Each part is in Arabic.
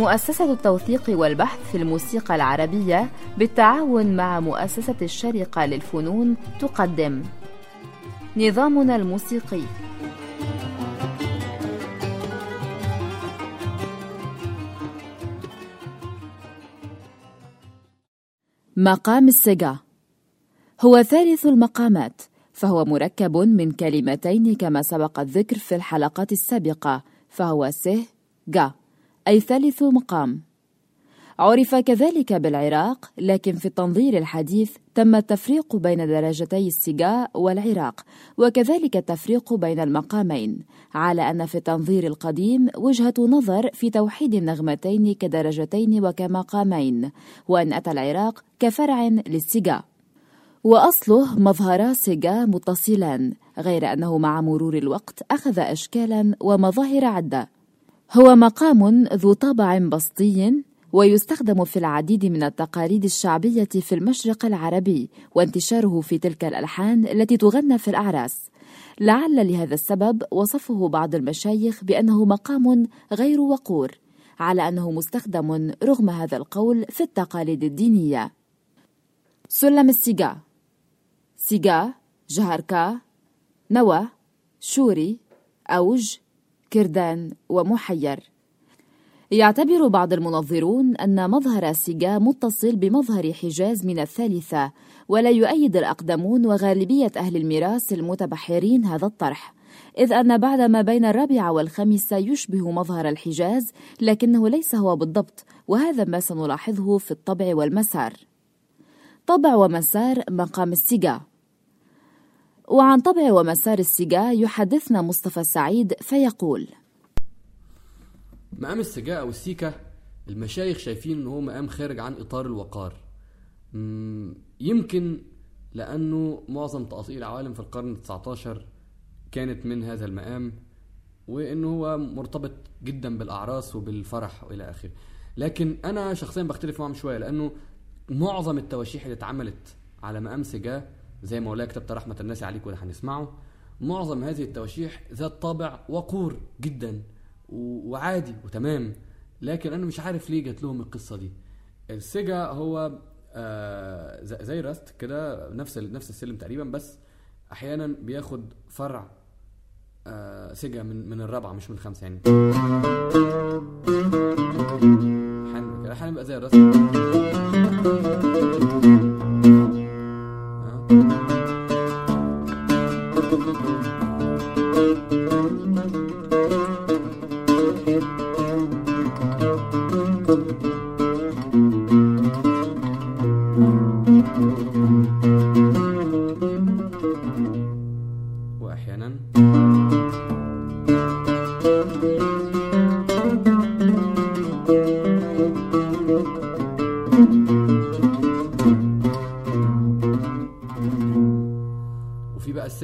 مؤسسة التوثيق والبحث في الموسيقى العربية بالتعاون مع مؤسسة الشرقة للفنون تقدم. نظامنا الموسيقي. مقام السجا. هو ثالث المقامات فهو مركب من كلمتين كما سبق الذكر في الحلقات السابقة فهو سه جا أي ثالث مقام. عرف كذلك بالعراق لكن في التنظير الحديث تم التفريق بين درجتي السجاء والعراق وكذلك التفريق بين المقامين على أن في التنظير القديم وجهة نظر في توحيد النغمتين كدرجتين وكمقامين وأن أتى العراق كفرع للسجاء. وأصله مظهرا سجا متصلان غير أنه مع مرور الوقت أخذ أشكالا ومظاهر عدة. هو مقام ذو طابع بسطي ويستخدم في العديد من التقاليد الشعبية في المشرق العربي وانتشاره في تلك الألحان التي تغنى في الأعراس. لعل لهذا السبب وصفه بعض المشايخ بأنه مقام غير وقور على أنه مستخدم رغم هذا القول في التقاليد الدينية. سلم السيجا. سيجا جهركا نوى شوري أوج كردان ومحير. يعتبر بعض المنظرون أن مظهر سيجا متصل بمظهر حجاز من الثالثة ولا يؤيد الأقدمون وغالبية أهل الميراث المتبحرين هذا الطرح إذ أن بعد ما بين الرابعة والخامسة يشبه مظهر الحجاز لكنه ليس هو بالضبط وهذا ما سنلاحظه في الطبع والمسار. طبع ومسار مقام السيجا وعن طبع ومسار السجا يحدثنا مصطفى السعيد فيقول. مقام السجا أو السيكا المشايخ شايفين إن هو مقام خارج عن إطار الوقار. يمكن لأنه معظم تقاطيع العوالم في القرن ال19 كانت من هذا المقام وإنه هو مرتبط جدا بالأعراس وبالفرح وإلى آخره. لكن أنا شخصيا بختلف معهم شوية لأنه معظم التواشيح اللي اتعملت على مقام سجاه زي مولاي كتبت رحمة الناس عليك وده هنسمعه. معظم هذه التواشيح ذات طابع وقور جدا وعادي وتمام. لكن أنا مش عارف ليه جات لهم القصة دي. السجا هو آه زي راست كده نفس نفس السلم تقريبا بس أحيانا بياخد فرع آه سجا من من الرابعة مش من الخامسة يعني. أحيانا بيبقى زي الراست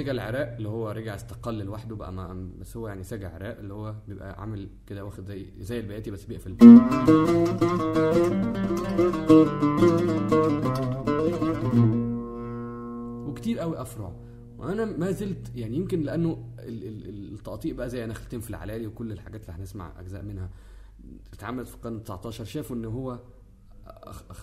سجى العراق اللي هو رجع استقل لوحده بقى ما بس هو يعني سجى عراق اللي هو بيبقى عامل كده واخد زي زي البياتي بس بيقفل. وكتير قوي أفرع. وأنا ما زلت يعني يمكن لأنه التقطيع بقى زي نخلتين في العلالي وكل الحاجات اللي هنسمع أجزاء منها. اتعملت في القرن 19 شافوا إن هو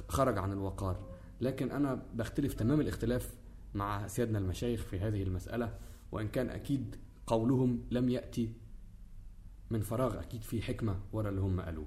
خرج عن الوقار. لكن أنا بختلف تمام الاختلاف مع سيادنا المشايخ في هذه المسألة وإن كان أكيد قولهم لم يأتي من فراغ أكيد في حكمة ورا اللي هم قالوه.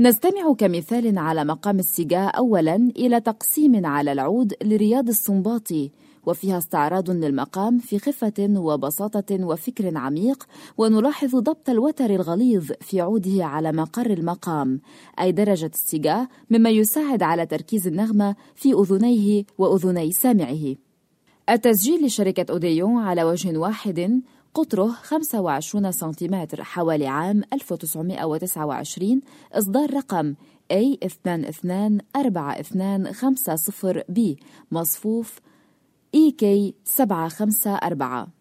نستمع كمثال على مقام السجاء أولا إلى تقسيم على العود لرياض السنباطي وفيها استعراض للمقام في خفة وبساطة وفكر عميق ونلاحظ ضبط الوتر الغليظ في عوده على مقر المقام أي درجة السجاء مما يساعد على تركيز النغمة في أذنيه وأذني سامعه. التسجيل لشركة أوديون على وجه واحد قطره 25 سنتيمتر حوالي عام 1929 إصدار رقم A22425 b مصفوف EK 754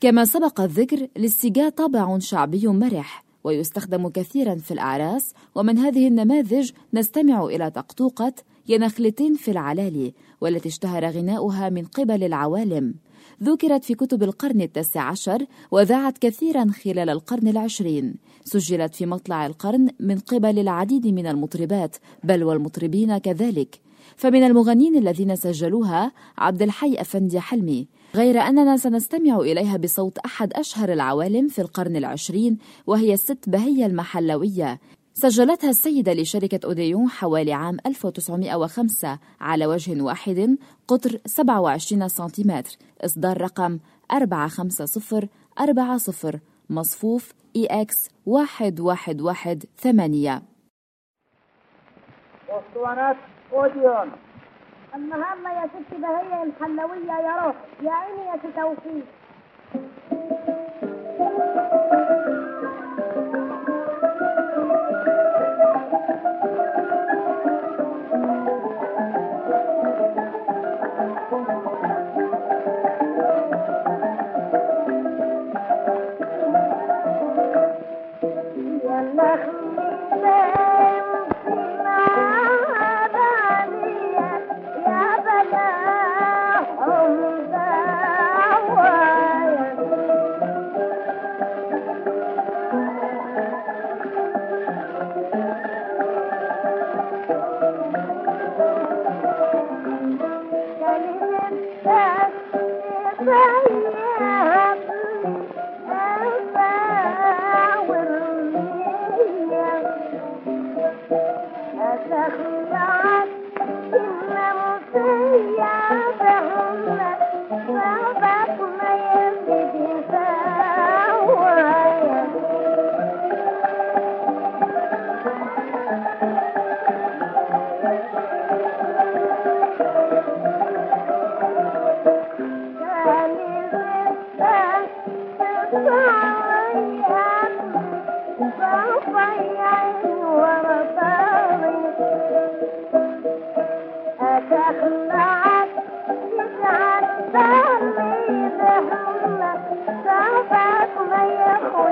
كما سبق الذكر للسيجا طابع شعبي مرح ويستخدم كثيرا في الأعراس ومن هذه النماذج نستمع إلى طقطوقة يا نخلتين في العلالي والتي اشتهر غناؤها من قبل العوالم. ذكرت في كتب القرن التاسع عشر وذاعت كثيرا خلال القرن العشرين. سجلت في مطلع القرن من قبل العديد من المطربات بل والمطربين كذلك. فمن المغنين الذين سجلوها عبد الحي أفندي حلمي غير أننا سنستمع إليها بصوت أحد أشهر العوالم في القرن العشرين وهي الست بهية المحلوية. سجلتها السيدة لشركة أوديون حوالي عام 1905 على وجه واحد قطر 27 سنتيمتر. إصدار رقم 4504 مصفوف EX 1118 اسطوانات اوديون النهارده يا ست بهية الحلوية يا روح. يا عيني يا ست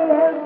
توفيق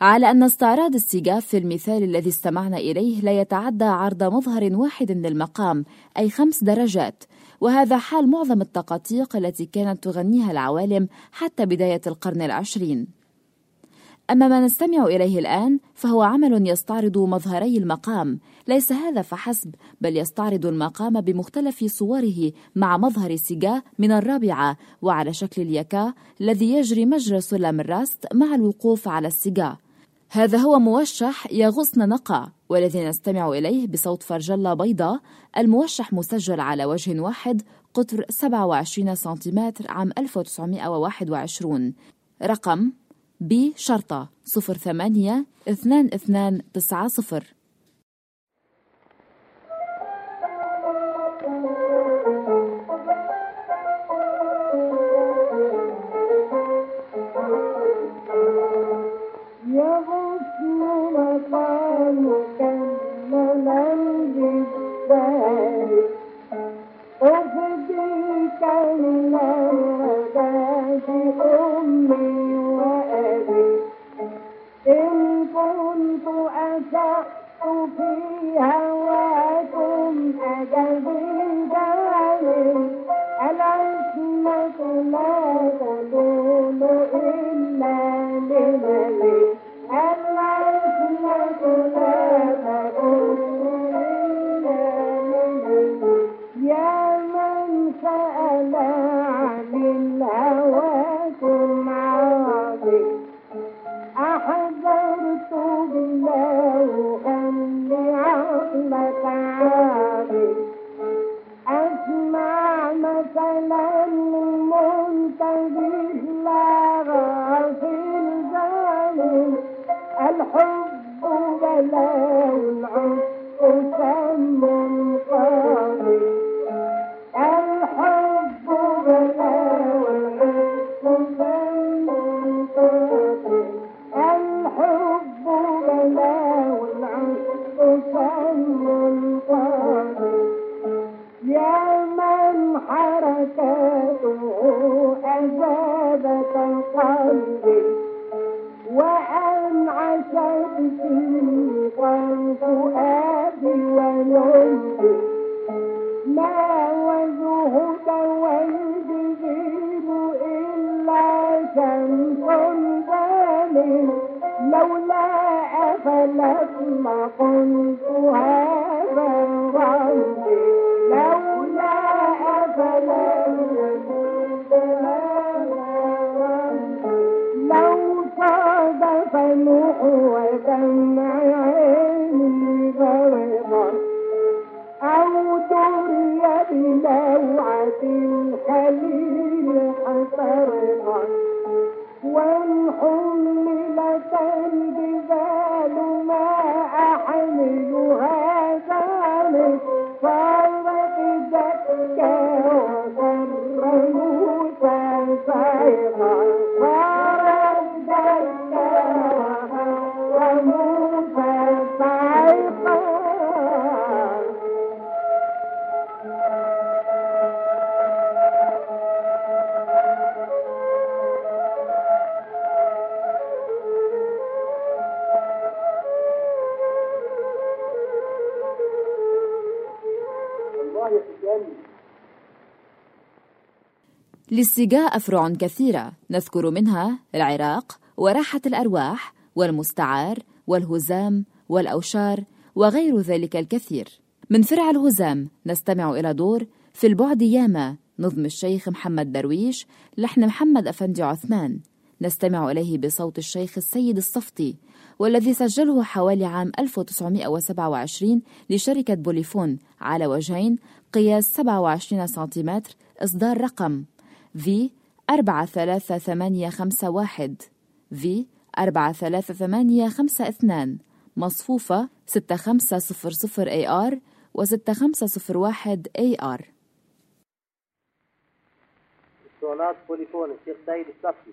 على أن استعراض السجاف في المثال الذي استمعنا إليه لا يتعدى عرض مظهر واحد للمقام أي خمس درجات. وهذا حال معظم التقاطيق التي كانت تغنيها العوالم حتى بداية القرن العشرين. أما ما نستمع إليه الآن فهو عمل يستعرض مظهري المقام. ليس هذا فحسب بل يستعرض المقام بمختلف صوره مع مظهر سيجا من الرابعة. وعلى شكل اليكا الذي يجري مجرى سلم الراست مع الوقوف على السيجا. هذا هو موشح يا غصن نقع والذي نستمع إليه بصوت فرجلة بيضاء. الموشح مسجل على وجه واحد قطر 27 سنتيمتر عام 1921 رقم ب شرطة 08 لو العنف سمى للسجاء أفرع كثيرة. نذكر منها العراق وراحة الأرواح والمستعار والهزام والأوشار وغير ذلك الكثير. من فرع الهزام نستمع إلى دور في البعد ياما. نظم الشيخ محمد درويش لحن محمد أفندي عثمان. نستمع إليه بصوت الشيخ السيد الصفتي والذي سجله حوالي عام 1927 لشركة بوليفون على وجهين قياس 27 سنتيمتر إصدار رقم في 43851 في 43852 مصفوفة 6500 AR و 6501 AR اسطوانات بوليفون الشيخ سيد الصفي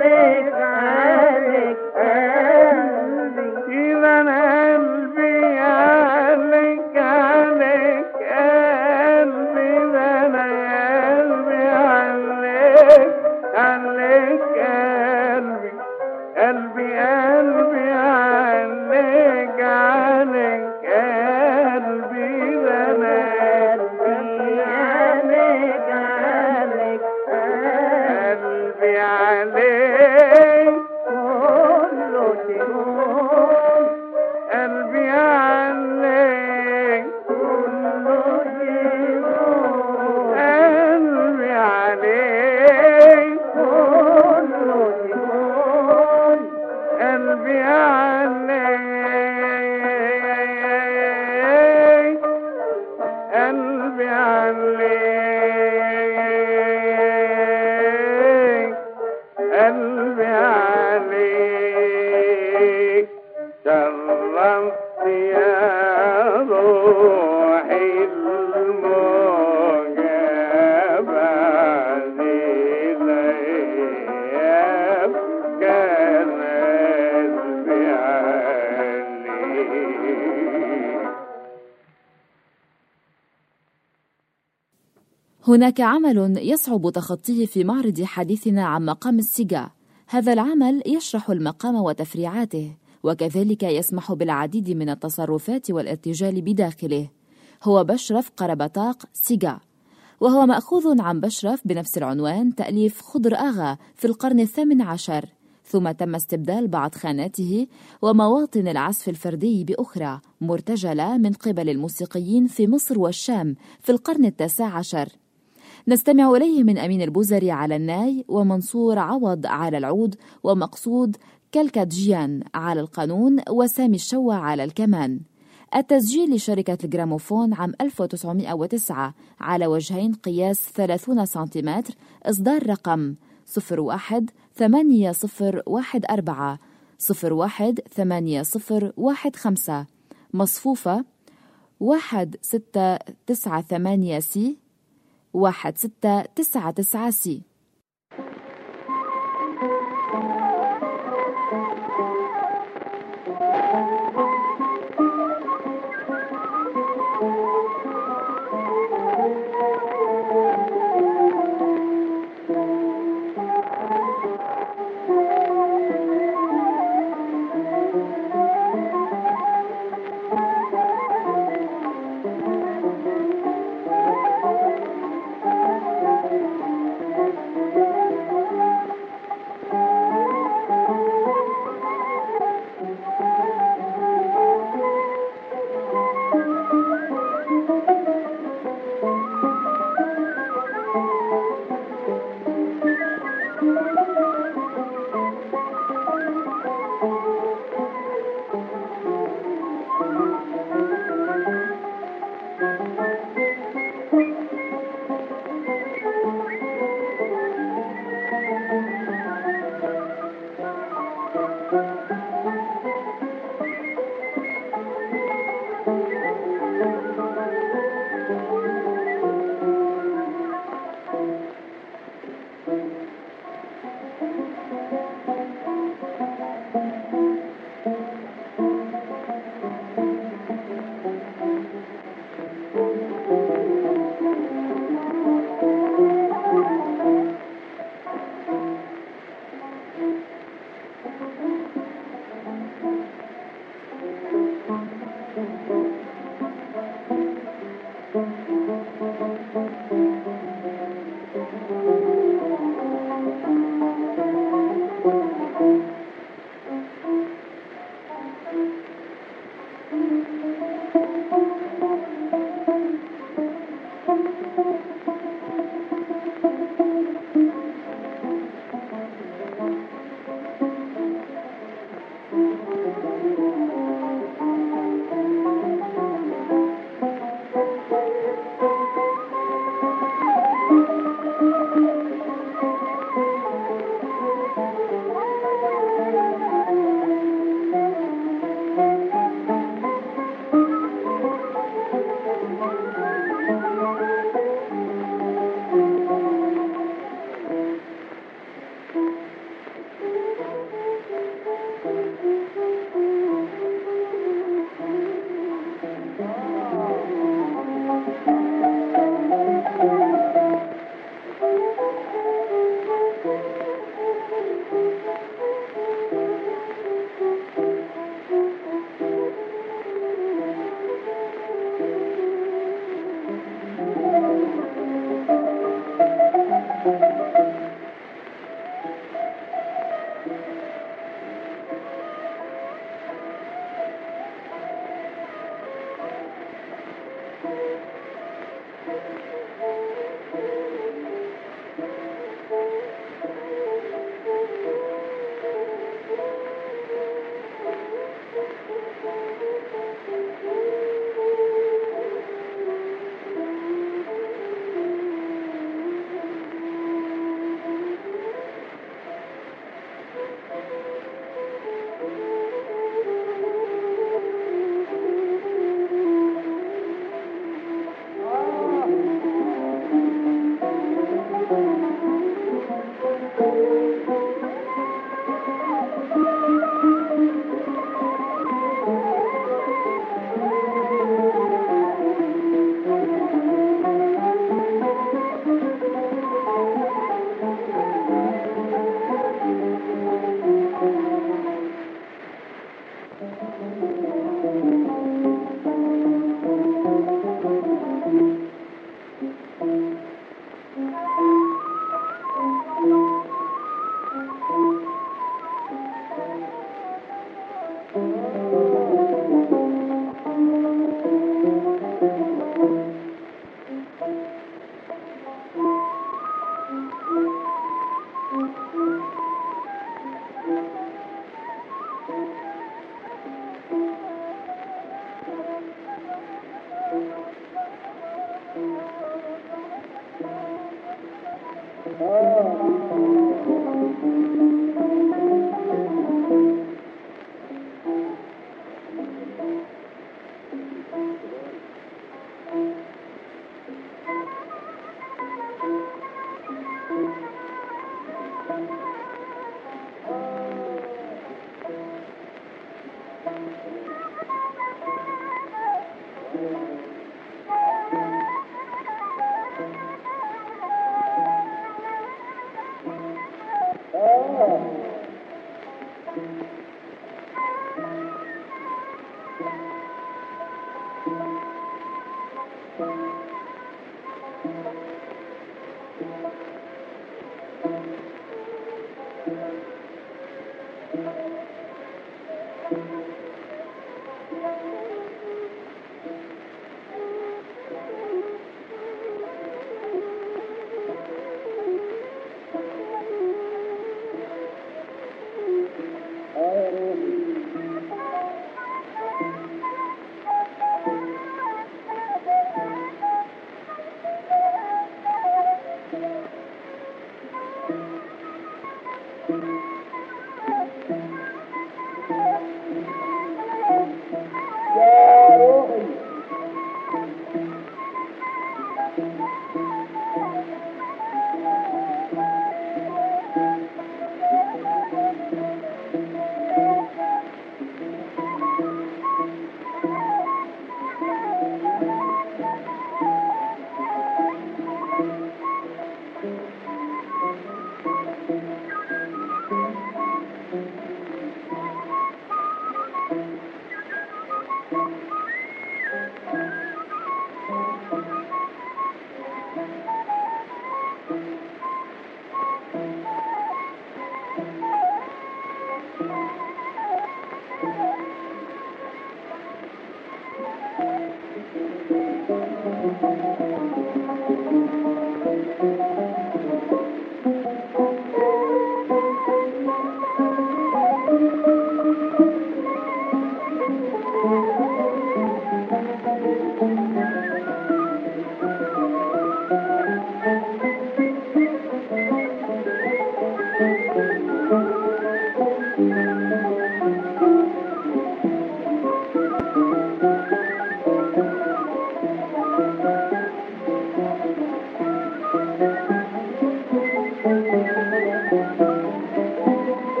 way هناك عمل يصعب تخطيه في معرض حديثنا عن مقام السيجا هذا العمل يشرح المقام وتفريعاته وكذلك يسمح بالعديد من التصرفات والارتجال بداخله. هو بشرف قربطاق سيجا وهو مأخوذ عن بشرف بنفس العنوان تأليف خضر آغا في القرن الثامن عشر. ثم تم استبدال بعض خاناته ومواطن العزف الفردي بأخرى مرتجلة من قبل الموسيقيين في مصر والشام في القرن التاسع عشر. نستمع إليه من أمين البوزري على الناي ومنصور عوض على العود ومقصود كالكاتجيان على القانون وسامي الشوى على الكمان. التسجيل لشركة الجراموفون عام 1909 على وجهين قياس 30 سنتيمتر إصدار رقم 01 8014 01 8015 مصفوفة 1698 سي 1699 سي.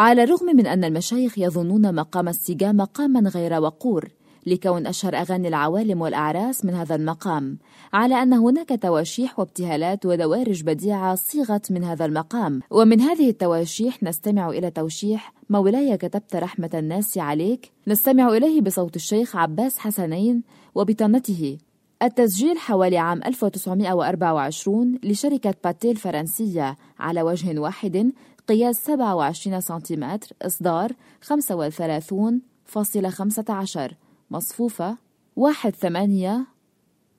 على الرغم من أن المشايخ يظنون مقام السجا مقاما غير وقور لكون أشهر أغاني العوالم والأعراس من هذا المقام على أن هناك تواشيح وابتهالات ودوارج بديعة صيغت من هذا المقام. ومن هذه التواشيح نستمع إلى توشيح مولاي كتبت رحمة الناس عليك. نستمع إليه بصوت الشيخ عباس حسنين وبطانته التسجيل حوالي عام 1924 لشركة باتيل الفرنسية على وجه واحد قياس 27 سنتيمتر إصدار 35.15 مصفوفة 18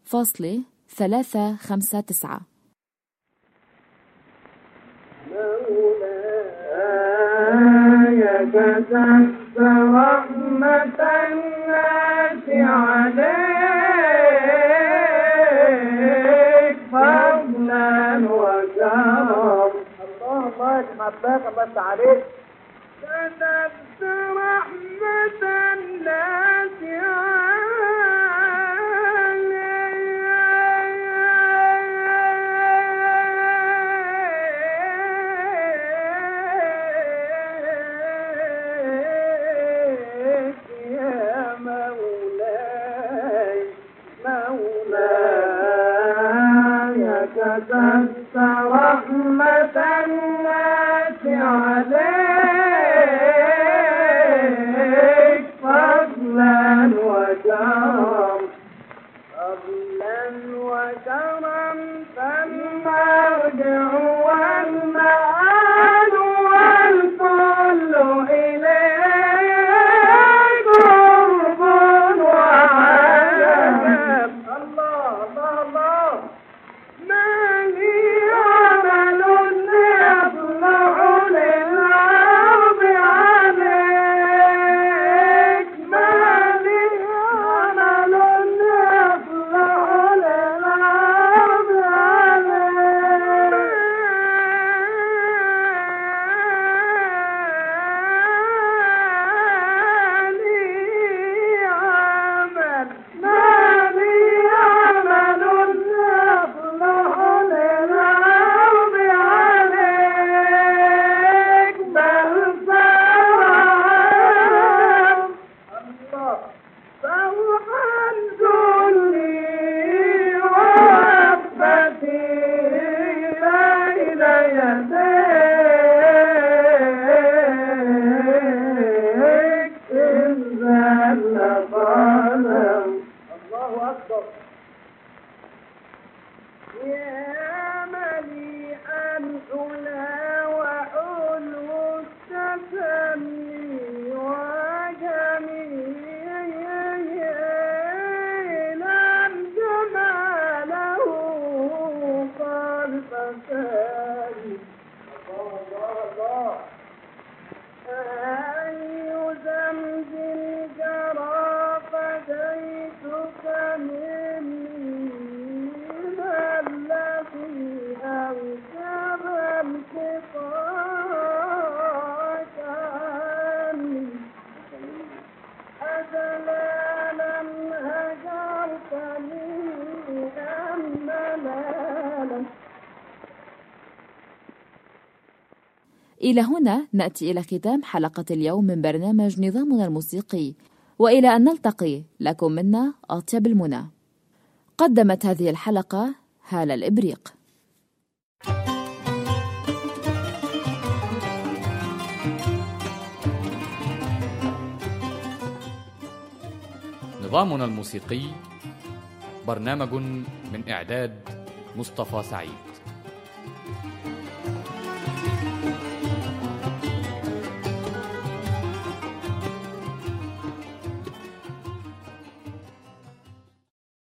فاصلة ثلاثة خمسة تسعة. مولاي كتبت رحمة عليك فضلا وكرم الله الله يتحباك بس عليك كتبت رحمة الناس 뭐. إلى هنا نأتي إلى ختام حلقة اليوم من برنامج نظامنا الموسيقي. وإلى أن نلتقي لكم منا أطيب المنى. قدمت هذه الحلقة هالة الإبريق. نظامنا الموسيقي برنامج من إعداد مصطفى سعيد.